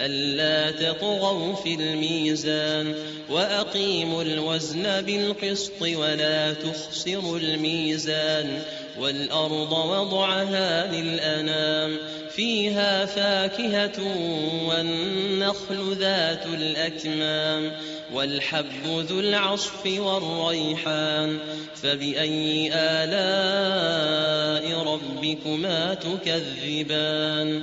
ألا تطغوا في الميزان وأقيموا الوزن بالقسط ولا تخسروا الميزان والأرض وضعها للأنام فيها فاكهة والنخل ذات الأكمام والحب ذو العصف والريحان فبأي آلاء ربكما تكذبان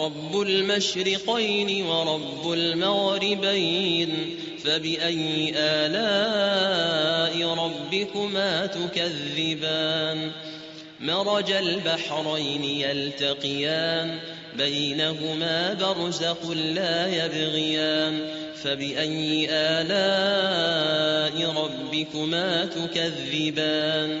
رب المشرقين ورب المغربين فبأي آلاء ربكما تكذبان مرج البحرين يلتقيان بينهما برزق لا يبغيان فبأي آلاء ربكما تكذبان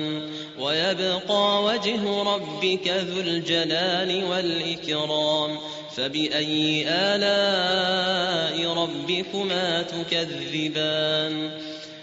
ويبقى وجه ربك ذو الجلال والإكرام فبأي آلاء ربكما تكذبان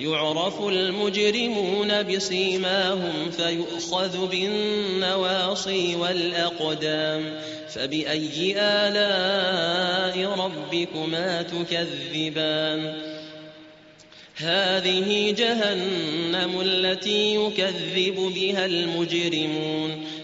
يعرف المجرمون بصيماهم فيؤخذ بالنواصي والأقدام فبأي آلاء ربكما تكذبان؟ هذه جهنم التي يكذب بها المجرمون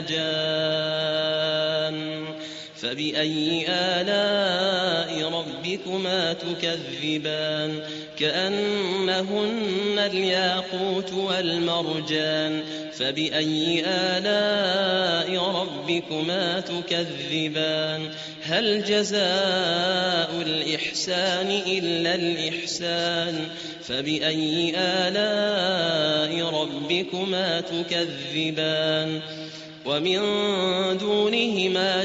جان. فبأي آلاء ربكما تكذبان؟ كأنهن الياقوت والمرجان. فبأي آلاء ربكما تكذبان؟ هل جزاء الإحسان إلا الإحسان؟ فبأي آلاء ربكما تكذبان؟ ومن دونهما